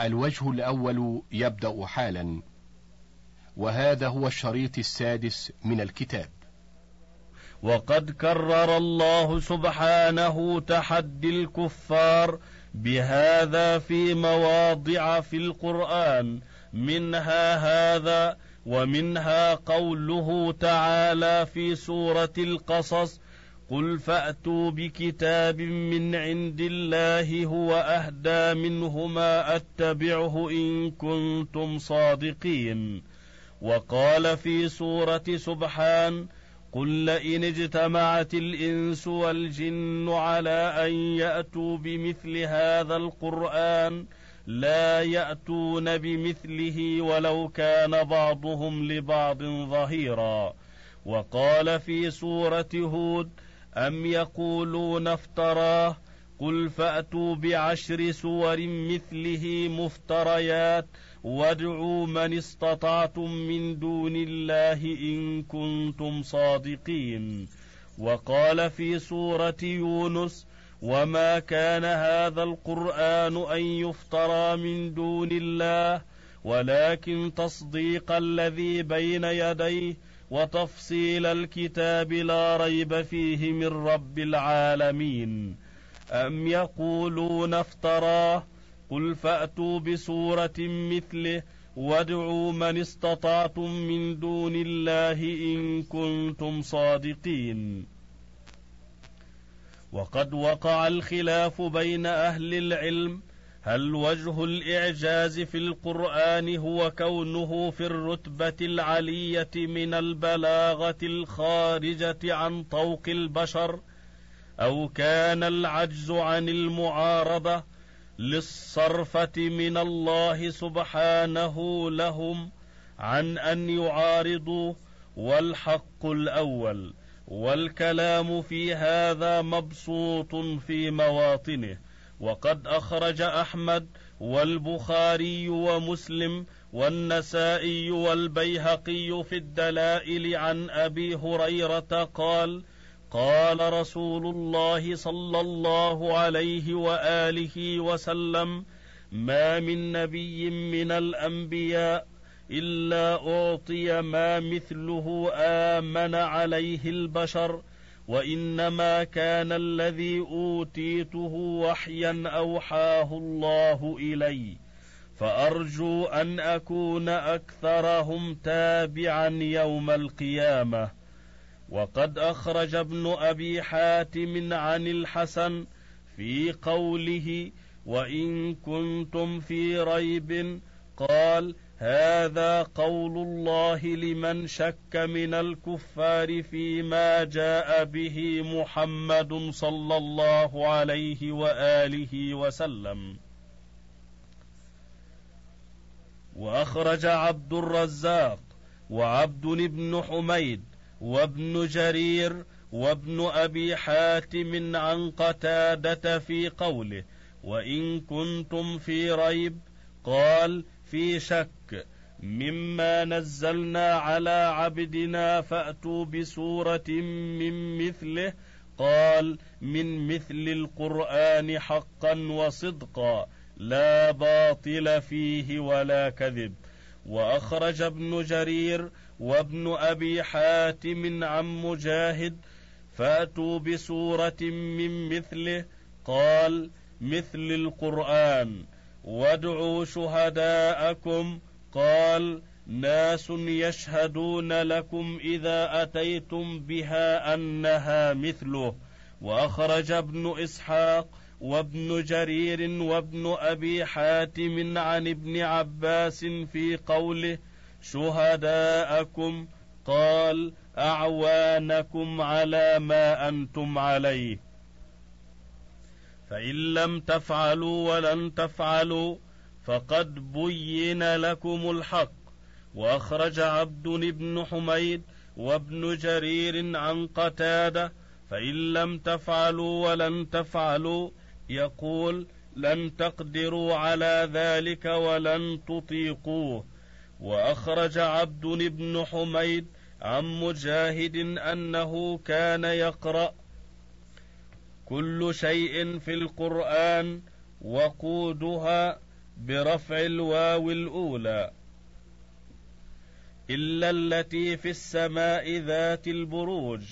الوجه الأول يبدأ حالا وهذا هو الشريط السادس من الكتاب. وقد كرر الله سبحانه تحدي الكفار بهذا في مواضع في القرآن. منها هذا ومنها قوله تعالى في سورة القصص قل فأتوا بكتاب من عند الله هو أهدى منهما أتبعه إن كنتم صادقين. وقال في سورة سبحان قل لئن اجتمعت الإنس والجن على أن يأتوا بمثل هذا القرآن لا يأتون بمثله ولو كان بعضهم لبعض ظهيرا. وقال في سورة هود أم يقولون افتراه؟ قل فأتوا بعشر سور مثله مفتريات وادعوا من استطعتم من دون الله إن كنتم صادقين. وقال في سورة يونس وما كان هذا القرآن أن يفترى من دون الله ولكن تصديق الذي بين يديه وتفصيل الكتاب لا ريب فيه من رب العالمين. أم يقولون افتراه؟ قل فأتوا بسورة مثله وادعوا من استطعتم من دون الله إن كنتم صادقين. وقد وقع الخلاف بين أهل العلم هل وجه الإعجاز في القرآن هو كونه في الرتبة العلية من البلاغة الخارجة عن طوق البشر؟ أو كان العجز عن المعارضة للصرفة من الله سبحانه لهم عن أن يعارضوا؟ والحق الأول والكلام في هذا مبسوط في مواطنه. وقد أخرج أحمد والبخاري ومسلم والنسائي والبيهقي في الدلائل عن أبي هريرة قال قال رسول الله صلى الله عليه وآله وسلم ما من نبي من الأنبياء إلا أعطي ما مثله آمن عليه البشر وانما كان الذي اوتيته وحيا اوحاه الله الي فارجو ان اكون اكثرهم تابعا يوم القيامه وقد اخرج ابن ابي حاتم عن الحسن في قوله وان كنتم في ريب قال هذا قول الله لمن شك من الكفار فيما جاء به محمد صلى الله عليه وآله وسلم. وأخرج عبد الرزاق وعبد بن حميد وابن جرير وابن أبي حاتم عن قتادة في قوله وإن كنتم في ريب قال في شك مما نزلنا على عبدنا فأتوا بسورة من مثله قال من مثل القرآن حقا وصدقا لا باطل فيه ولا كذب. وأخرج ابن جرير وابن أبي حاتم عن مجاهد فأتوا بسورة من مثله قال مثل القرآن. وادعوا شهداءكم قال ناس يشهدون لكم اذا اتيتم بها انها مثله واخرج ابن اسحاق وابن جرير وابن ابي حاتم عن ابن عباس في قوله شهداءكم قال اعوانكم على ما أنتم عليه فإن لم تفعلوا ولن تفعلوا فقد بين لكم الحق. وأخرج عبد بن حميد وابن جرير عن قتادة فإن لم تفعلوا ولن تفعلوا يقول لن تقدروا على ذلك ولن تطيقوه. وأخرج عبد بن حميد عن مجاهد أنه كان يقرأ كل شيء في القرآن وقودها برفع الواو الأولى. إلا التي في السماء ذات البروج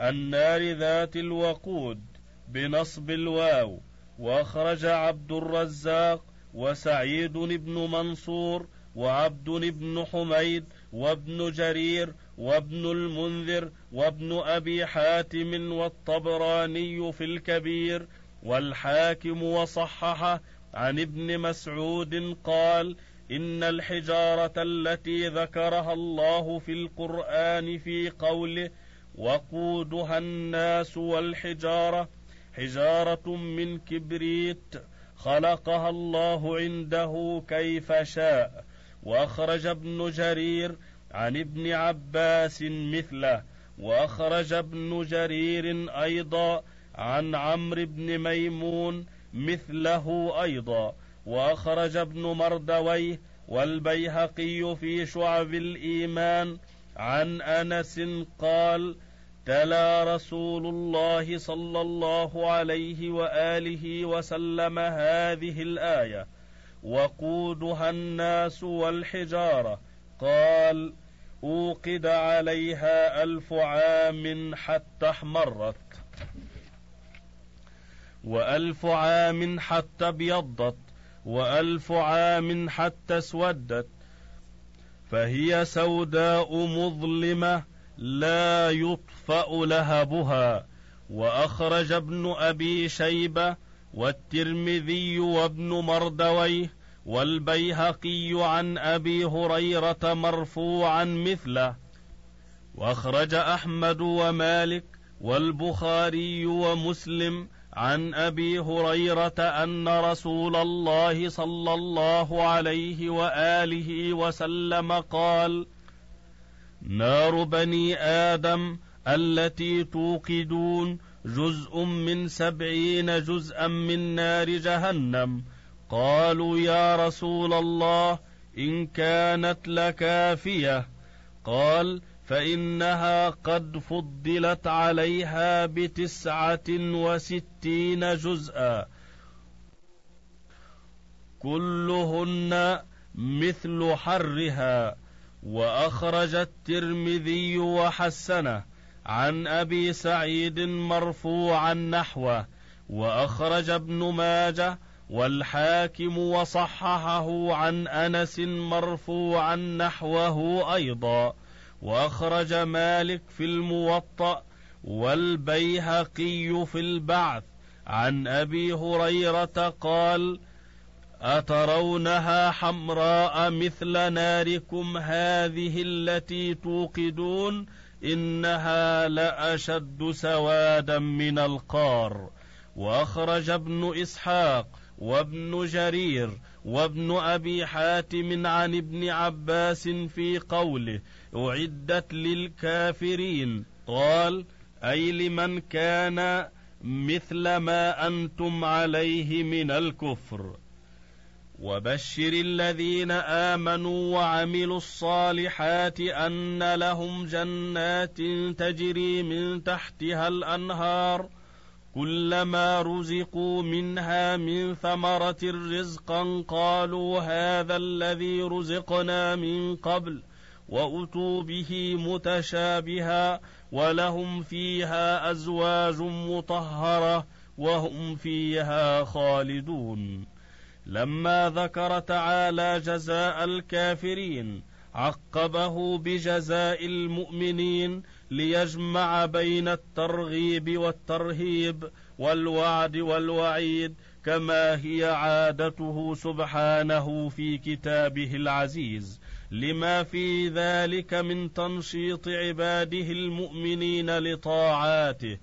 النار ذات الوقود بنصب الواو. وأخرج عبد الرزاق وسعيد بن منصور وعبد بن حميد وابن جرير وابن المنذر وابن أبي حاتم والطبراني في الكبير والحاكم وصححه عن ابن مسعود قال إن الحجارة التي ذكرها الله في القرآن في قوله وقودها الناس والحجارة حجارة من كبريت خلقها الله عنده كيف شاء وأخرج ابن جرير عن ابن عباس مثله وأخرج ابن جرير أيضا عن عمرو بن ميمون مثله أيضا وأخرج ابن مردويه والبيهقي في شعب الإيمان عن أنس قال تلا رسول الله صلى الله عليه وآله وسلم هذه الآية. وقودها الناس والحجارة. قال أوقد عليها ألف عام حتى احمرت. وألف عام حتى ابيضت. وألف عام حتى اسودت. فهي سوداء مظلمة لا يطفأ لهبها. وأخرج ابن أبي شيبة والترمذي وابن مردويه والبيهقي عن أبي هريرة مرفوعا مثله. وأخرج أحمد ومالك والبخاري ومسلم عن أبي هريرة أن رسول الله صلى الله عليه وآله وسلم قال نار بني آدم التي توقدون جزء من سبعين جزءا من نار جهنم. قالوا يا رسول الله إن كانت لكافية. قال فإنها قد فضلت عليها بتسعة وستين جزءا. كلهن مثل حرها. وأخرج الترمذي وحسنه. عن أبي سعيد مرفوعا نحوه وأخرج ابن ماجه والحاكم وصححه عن أنس مرفوعا نحوه أيضا. وأخرج مالك في الموطأ والبيهقي في البعث. عن أبي هريرة قال أترونها حمراء مثل ناركم هذه التي توقدون؟ إنها لأشد سوادا من القار. وأخرج ابن إسحاق وابن جرير وابن أبي حاتم عن ابن عباس في قوله اعدت للكافرين. قال أي لمن كان مثل ما أنتم عليه من الكفر. وبشر الذين آمنوا وعملوا الصالحات أن لهم جنات تجري من تحتها الأنهار كلما رزقوا منها من ثمرة رزقا قالوا هذا الذي رزقنا من قبل وأتوا به متشابها ولهم فيها أزواج مطهرة وهم فيها خالدون لما ذكر تعالى جزاء الكافرين عقبه بجزاء المؤمنين ليجمع بين الترغيب والترهيب والوعد والوعيد كما هي عادته سبحانه في كتابه العزيز. لما في ذلك من تنشيط عباده المؤمنين لطاعاته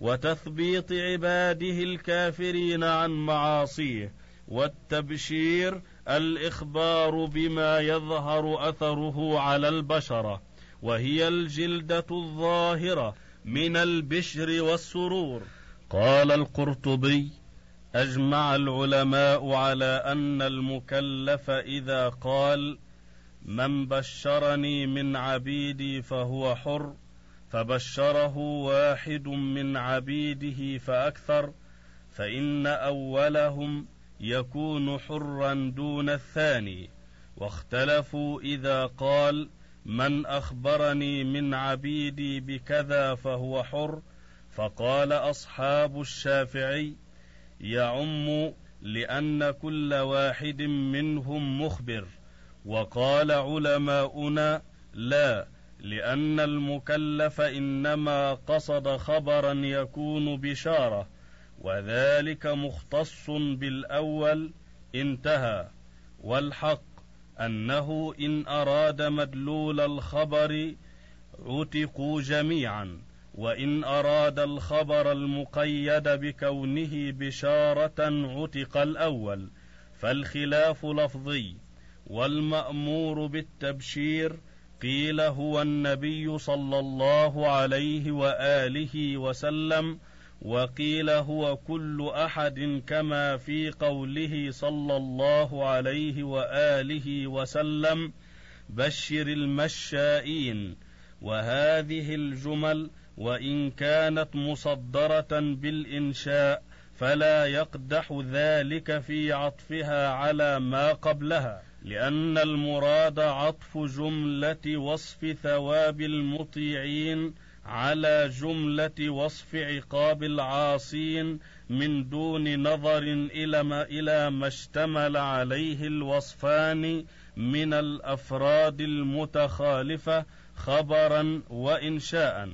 وتثبيط عباده الكافرين عن معاصيه. والتبشير الإخبار بما يظهر أثره على البشرة وهي الجلدة الظاهرة من البشر والسرور. قال القرطبي أجمع العلماء على أن المكلف إذا قال من بشرني من عبيدي فهو حر فبشره واحد من عبيده فأكثر فإن أولهم يكون حرا دون الثاني. واختلفوا إذا قال من أخبرني من عبيدي بكذا فهو حر. فقال أصحاب الشافعي يعم لأن كل واحد منهم مخبر. وقال علماؤنا لا لأن المكلف إنما قصد خبرا يكون بشارة. وذلك مختص بالأول انتهى والحق أنه إن أراد مدلول الخبر عتقوا جميعا وإن أراد الخبر المقيد بكونه بشارة عتق الأول فالخلاف لفظي والمأمور بالتبشير قيل هو النبي صلى الله عليه وآله وسلم وقيل هو كل أحد كما في قوله صلى الله عليه وآله وسلم بشر المشائين وهذه الجمل وإن كانت مصدرة بالإنشاء فلا يقدح ذلك في عطفها على ما قبلها لأن المراد عطف جملة وصف ثواب المطيعين على جملة وصف عقاب العاصين من دون نظر إلى ما, إلى ما اشتمل عليه الوصفان من الأفراد المتخالفة خبرا وإنشاء.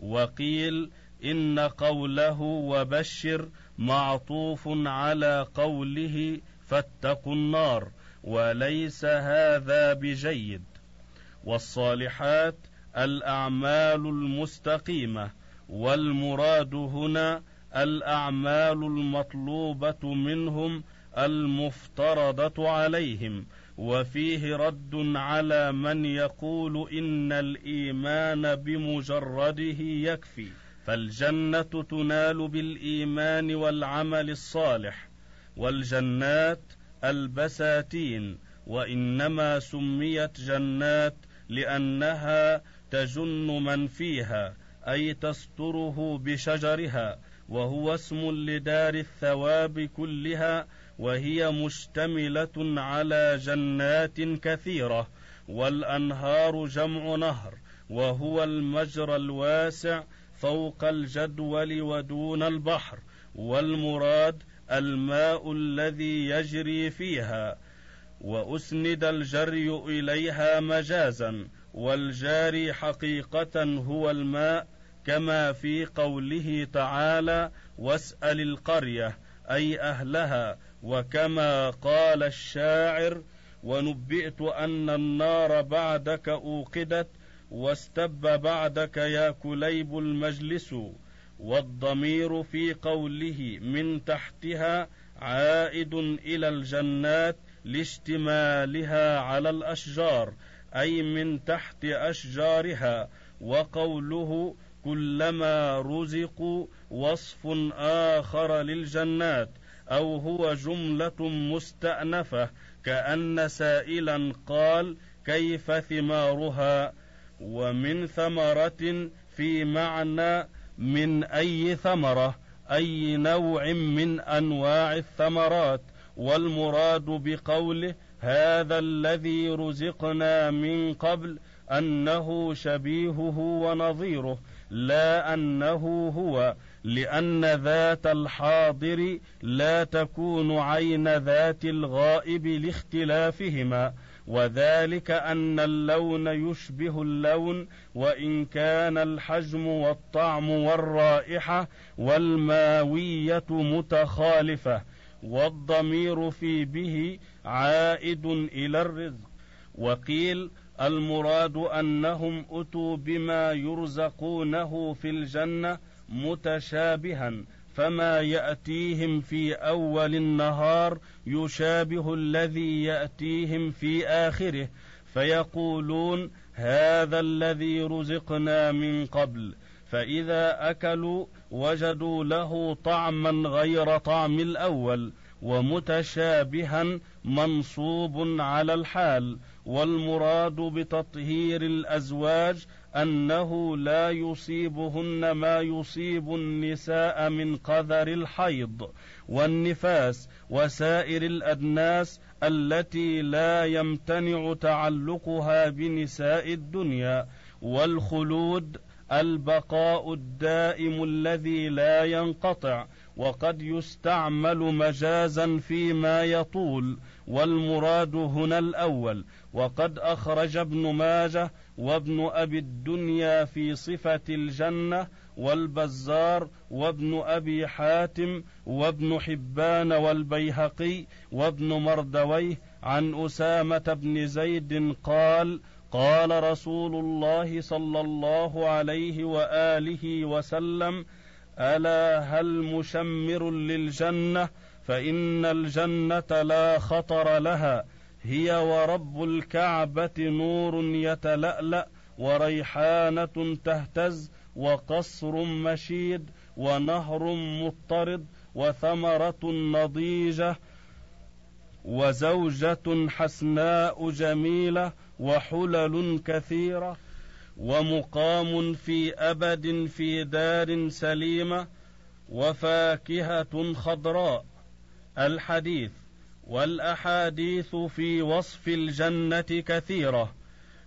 وقيل إن قوله وبشر معطوف على قوله فاتقوا النار وليس هذا بجيد. والصالحات الأعمال المستقيمة والمراد هنا الأعمال المطلوبة منهم المفترضة عليهم وفيه رد على من يقول إن الإيمان بمجرده يكفي. فالجنة تنال بالإيمان والعمل الصالح والجنات البساتين وإنما سميت جنات لأنها تجن من فيها أي تستره بشجرها وهو اسم لدار الثواب كلها وهي مشتملة على جنات كثيرة والأنهار جمع نهر وهو المجرى الواسع فوق الجدول ودون البحر والمراد الماء الذي يجري فيها وأسند الجري إليها مجازا والجاري حقيقة هو الماء كما في قوله تعالى واسأل القرية أي أهلها وكما قال الشاعر ونبئت أن النار بعدك أوقدت واستب بعدك يا كليب المجلس والضمير في قوله من تحتها عائد إلى الجنات لاشتمالها على الأشجار أي من تحت أشجارها وقوله كلما رزقوا وصف آخر للجنات أو هو جملة مستأنفة كأن سائلا قال كيف ثمارها؟ ومن ثمرة في معنى من أي ثمرة أي نوع من أنواع الثمرات والمراد بقوله هذا الذي رزقنا من قبل أنه شبيهه ونظيره لا أنه هو لأن ذات الحاضر لا تكون عين ذات الغائب لاختلافهما وذلك أن اللون يشبه اللون وإن كان الحجم والطعم والرائحة والماوية متخالفة. والضمير في به عائد إلى الرزق. وقيل المراد أنهم أتوا بما يرزقونه في الجنة متشابها فما يأتيهم في أول النهار يشابه الذي يأتيهم في آخره فيقولون هذا الذي رزقنا من قبل فإذا أكلوا وجدوا له طعما غير طعم الأول ومتشابها منصوب على الحال والمراد بتطهير الأزواج أنه لا يصيبهن ما يصيب النساء من قذر الحيض والنفاس وسائر الأدناس التي لا يمتنع تعلقها بنساء الدنيا والخلود البقاء الدائم الذي لا ينقطع وقد يستعمل مجازا فيما يطول والمراد هنا الأول. وقد أخرج ابن ماجه وابن أبي الدنيا في صفة الجنة والبزار وابن أبي حاتم وابن حبان والبيهقي وابن مردويه عن أسامة بن زيد قال قال رسول الله صلى الله عليه وآله وسلم ألا هل مشمر للجنة؟ فإن الجنة لا خطر لها هي ورب الكعبة نور يتلألأ وريحانة تهتز وقصر مشيد ونهر مضطرد وثمرة نضيجة وزوجة حسناء جميلة وحلل كثيره ومقام في أبد في دار سليمه وفاكهة خضراء. الحديث والأحاديث في وصف الجنة كثيرة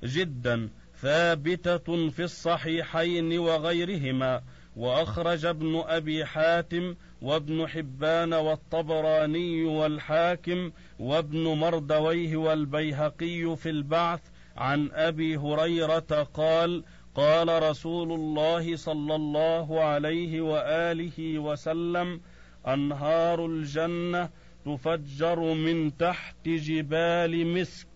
جدا ثابتة في الصحيحين وغيرهما وأخرج ابن أبي حاتم وابن حبان والطبراني والحاكم وابن مردويه والبيهقي في البعث عن أبي هريرة قال قال رسول الله صلى الله عليه وآله وسلم أنهار الجنة تفجر من تحت جبال مسك.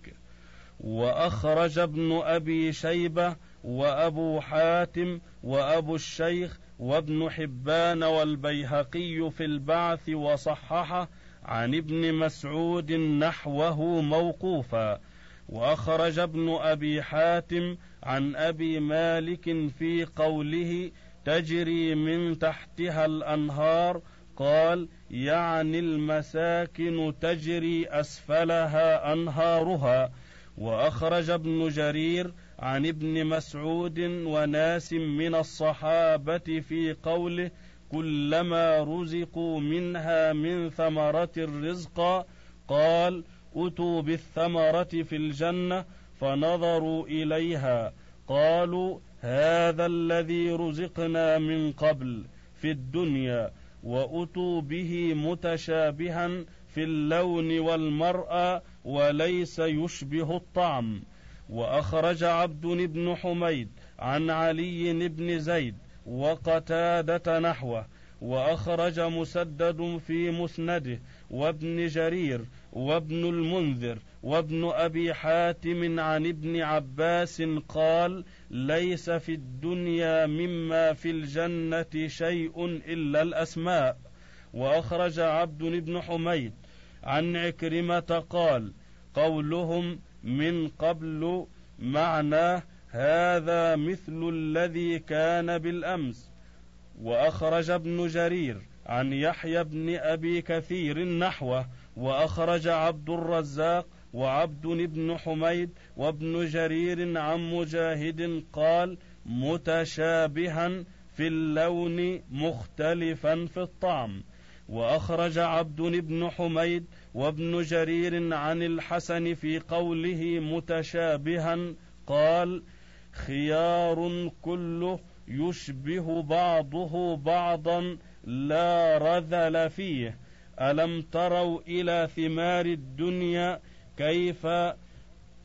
وأخرج ابن أبي شيبة وأبو حاتم وأبو الشيخ وابن حبان والبيهقي في البعث وصححه عن ابن مسعود نحوه موقوفا. وأخرج ابن أبي حاتم عن أبي مالك في قوله تجري من تحتها الأنهار قال يعني المساكن تجري أسفلها أنهارها. وأخرج ابن جرير عن ابن مسعود وناس من الصحابة في قوله كلما رزقوا منها من ثمرة الرزق قال أتوا بالثمرة في الجنة فنظروا إليها قالوا هذا الذي رزقنا من قبل في الدنيا وأتوا به متشابها في اللون والمرأى وليس يشبه الطعم. وأخرج عبد بن حميد عن علي بن زيد وقتادة نحوه. وأخرج مسدد في مسنده وابن جرير وابن المنذر وابن أبي حاتم عن ابن عباس قال ليس في الدنيا مما في الجنة شيء إلا الأسماء. وأخرج عبد بن حميد عن عكرمة قال قولهم من قبل معناه هذا مثل الذي كان بالأمس. وأخرج ابن جرير عن يحيى بن أبي كثير نحوه وأخرج عبد الرزاق وعبد بن حميد وابن جرير عن مجاهد قال متشابها في اللون مختلفا في الطعم. وأخرج عبد بن حميد وابن جرير عن الحسن في قوله متشابها قال خيار كله يشبه بعضه بعضا لا رذل فيه. ألم تروا إلى ثمار الدنيا كيف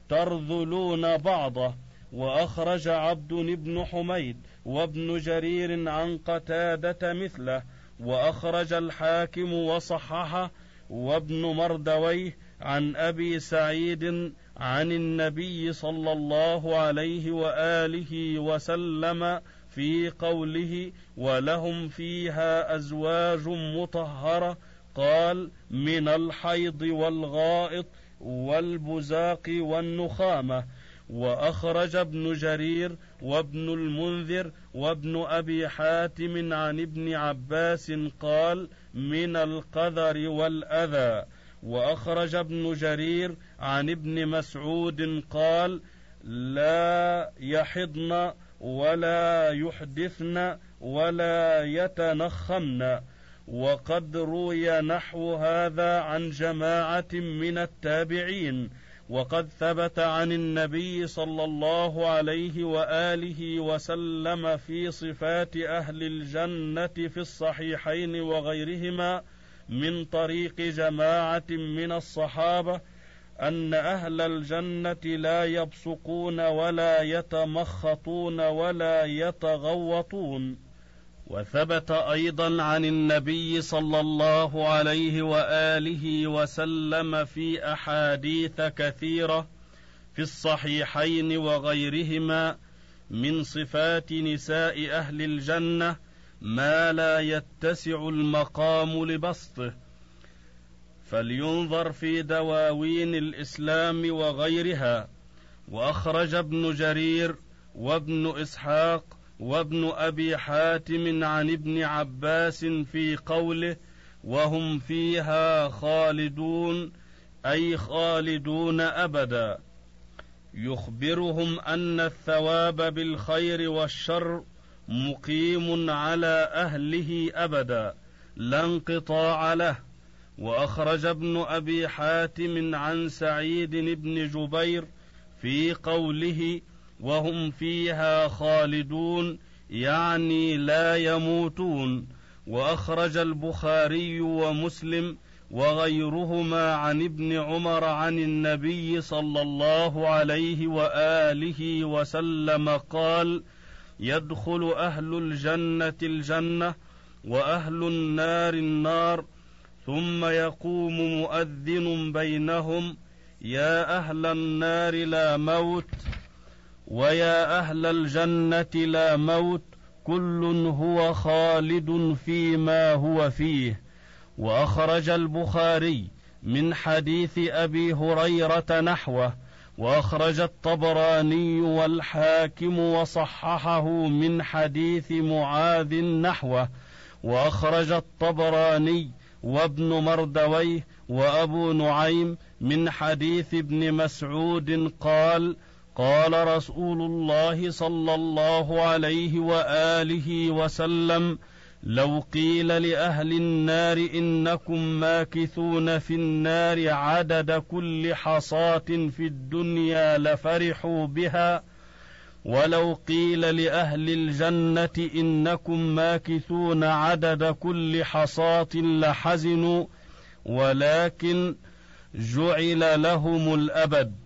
ترذلون بعضه؟ وأخرج عبد بن حميد وابن جرير عن قتادة مثله. وأخرج الحاكم وصححه وابن مردويه عن أبي سعيد عن النبي صلى الله عليه وآله وسلم في قوله ولهم فيها أزواج مطهرة قال من الحيض والغائط والبزاق والنخامة وأخرج ابن جرير وابن المنذر وابن أبي حاتم عن ابن عباس قال من القذر والأذى وأخرج ابن جرير عن ابن مسعود قال لا يحضن ولا يحدثن ولا يتنخمن وقد روي نحو هذا عن جماعة من التابعين وقد ثبت عن النبي صلى الله عليه وآله وسلم في صفات أهل الجنة في الصحيحين وغيرهما من طريق جماعة من الصحابة أن أهل الجنة لا يبصقون ولا يتمخطون ولا يتغوطون. وثبت أيضا عن النبي صلى الله عليه وآله وسلم في أحاديث كثيرة في الصحيحين وغيرهما من صفات نساء أهل الجنة ما لا يتسع المقام لبسطه. فلينظر في دواوين الإسلام وغيرها. وأخرج ابن جرير وابن إسحاق وابن أبي حاتم عن ابن عباس في قوله وهم فيها خالدون أي خالدون أبدا. يخبرهم أن الثواب بالخير والشر مقيم على أهله أبدا لا انقطاع له. وأخرج ابن أبي حاتم عن سعيد بن جبير في قوله وهم فيها خالدون يعني لا يموتون. وأخرج البخاري ومسلم وغيرهما عن ابن عمر عن النبي صلى الله عليه وآله وسلم قال يدخل أهل الجنة الجنة وأهل النار النار ثم يقوم مؤذن بينهم يا أهل النار لا موت. ويا أهل الجنة لا موت كل هو خالد فيما هو فيه. وأخرج البخاري من حديث أبي هريرة نحوه وأخرج الطبراني والحاكم وصححه من حديث معاذ نحوه وأخرج الطبراني وابن مردويه وأبو نعيم من حديث ابن مسعود قال قال رسول الله صلى الله عليه وآله وسلم لو قيل لأهل النار إنكم ماكثون في النار عدد كل حصاة في الدنيا لفرحوا بها ولو قيل لأهل الجنة إنكم ماكثون عدد كل حصاة لحزنوا ولكن جعل لهم الأبد.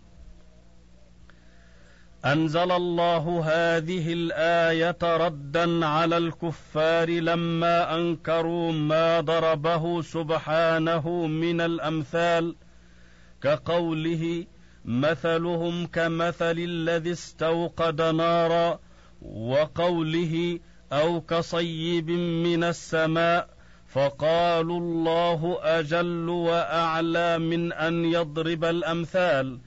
أنزل الله هذه الآية ردا على الكفار لما أنكروا ما ضربه سبحانه من الأمثال كقوله مثلهم كمثل الذي استوقد نارا وقوله أو كصيب من السماء فقالوا الله أجل وأعلى من أن يضرب الأمثال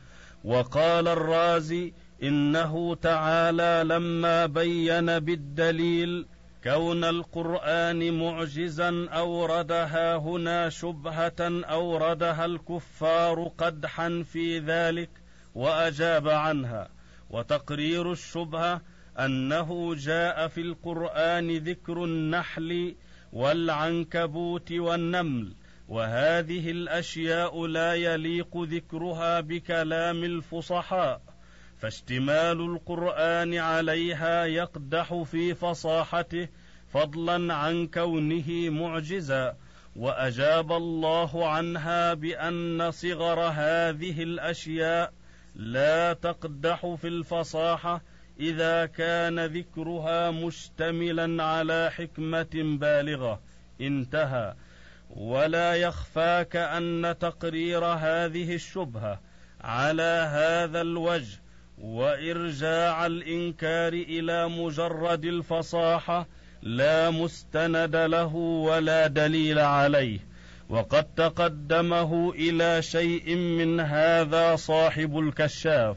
وقال الرازي إنه تعالى لما بين بالدليل كون القرآن معجزا أوردها هنا شبهة أوردها الكفار قدحا في ذلك وأجاب عنها. وتقرير الشبهة أنه جاء في القرآن ذكر النحل والعنكبوت والنمل وهذه الأشياء لا يليق ذكرها بكلام الفصحاء. فاشتمال القرآن عليها يقدح في فصاحته فضلا عن كونه معجزا وأجاب الله عنها بأن صغر هذه الأشياء لا تقدح في الفصاحة إذا كان ذكرها مشتملا على حكمة بالغة. انتهى. ولا يخفاك أن تقرير هذه الشبهة على هذا الوجه وإرجاع الإنكار إلى مجرد الفصاحة لا مستند له ولا دليل عليه وقد تقدمه إلى شيء من هذا صاحب الكشاف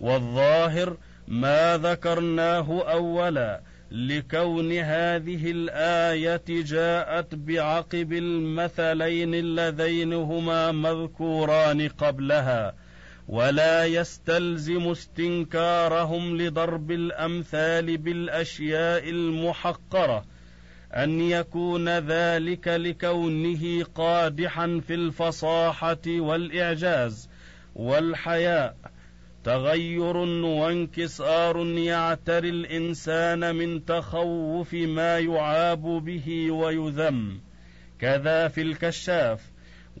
والظاهر ما ذكرناه أولا لكون هذه الآية جاءت بعقب المثلين اللذين هما مذكوران قبلها. ولا يستلزم استنكارهم لضرب الأمثال بالأشياء المحقرة أن يكون ذلك لكونه قادحا في الفصاحة والإعجاز والحياء. تغير وانكسار يعتري الإنسان من تخوف ما يعاب به ويذم. كذا في الكشاف.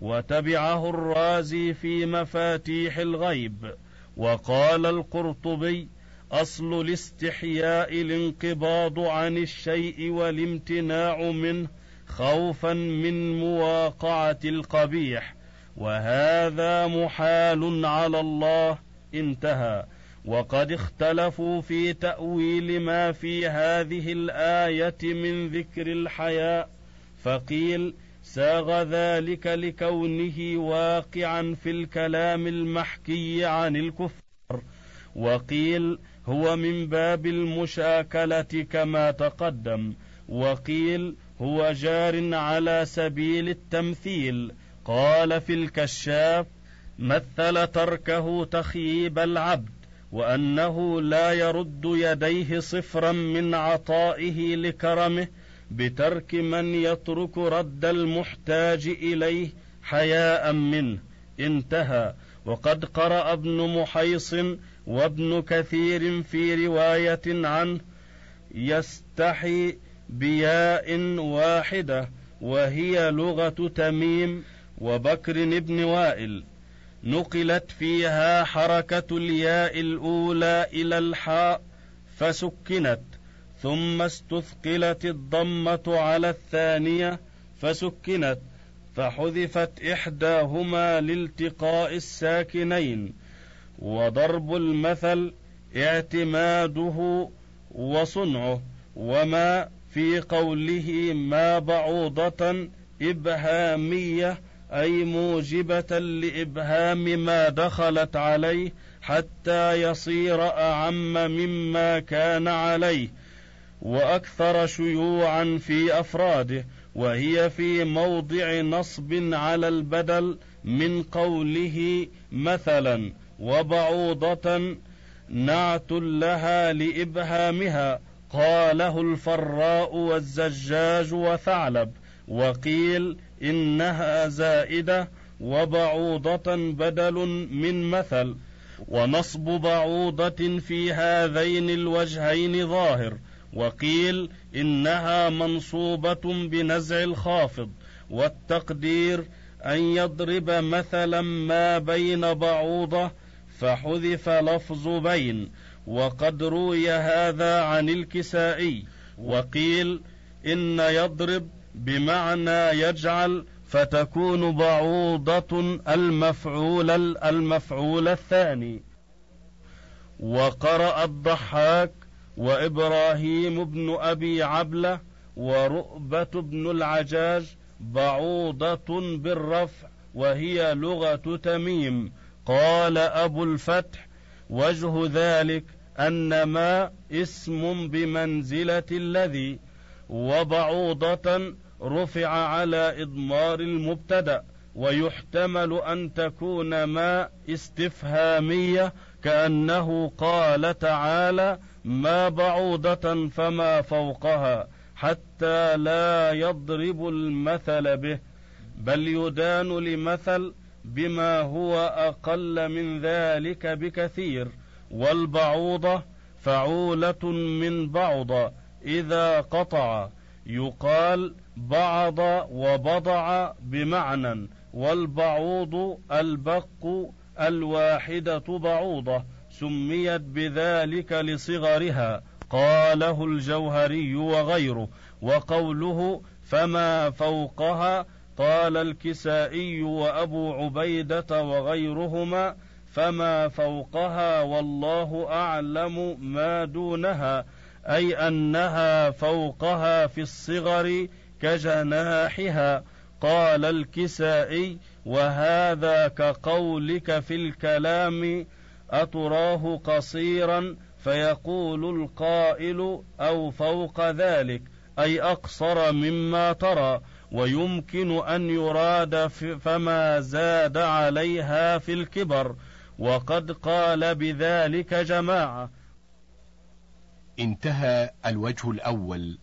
وتبعه الرازي في مفاتيح الغيب. وقال القرطبي أصل الاستحياء الانقباض عن الشيء والامتناع منه خوفا من مواقعة القبيح. وهذا محال على الله انتهى. وقد اختلفوا في تأويل ما في هذه الآية من ذكر الحياء. فقيل ساغ ذلك لكونه واقعا في الكلام المحكي عن الكفار. وقيل هو من باب المشاكلة كما تقدم. وقيل هو جار على سبيل التمثيل. قال في الكشاف مثل تركه تخييب العبد وأنه لا يرد يديه صفرا من عطائه لكرمه بترك من يترك رد المحتاج إليه حياء منه. انتهى. وقد قرأ ابن محيص وابن كثير في رواية عنه يستحي بياء واحدة وهي لغة تميم وبكر بن وائل. نقلت فيها حركة الياء الأولى إلى الحاء فسكنت. ثم استثقلت الضمة على الثانية فسكنت فحذفت إحداهما لالتقاء الساكنين وضرب المثل اعتماده وصنعه وما في قوله ما بعوضة إبهامية أي موجبة لإبهام ما دخلت عليه حتى يصير أعم مما كان عليه. وأكثر شيوعا في أفراده وهي في موضع نصب على البدل من قوله مثلا وبعوضة نعت لها لإبهامها قاله الفراء والزجاج وثعلب وقيل إنها زائدة وبعوضة بدل من مثل ونصب بعوضة في هذين الوجهين ظاهر وقيل إنها منصوبة بنزع الخافض والتقدير أن يضرب مثلا ما بين بعوضة فحذف لفظ بين وقد روي هذا عن الكسائي وقيل إن يضرب بمعنى يجعل فتكون بعوضة المفعول المفعول الثاني. وقرأ الضحاك وإبراهيم بن أبي عبلة ورؤبة بن العجاج بعوضة بالرفع وهي لغة تميم. قال أبو الفتح وجه ذلك أن ما اسم بمنزلة الذي وبعوضة رفع على إضمار المبتدأ ويحتمل أن تكون ما استفهامية كأنه قال تعالى ما بعوضة فما فوقها حتى لا يضرب المثل به. بل يدان لمثل بما هو أقل من ذلك بكثير. والبعوضة فعولة من بعض إذا قطع. يقال بعض وبضع بمعنى والبعوض البق الواحدة بعوضة. سميت بذلك لصغرها قاله الجوهري وغيره وقوله فما فوقها؟ قال الكسائي وابو عبيده وغيرهما فما فوقها والله اعلم ما دونها اي انها فوقها في الصغر كجناحها. قال الكسائي وهذا كقولك في الكلام أتراه قصيرا فيقول القائل أو فوق ذلك أي أقصر مما ترى ويمكن أن يراد فما زاد عليها في الكبر. وقد قال بذلك جماعة. انتهى الوجه الأول.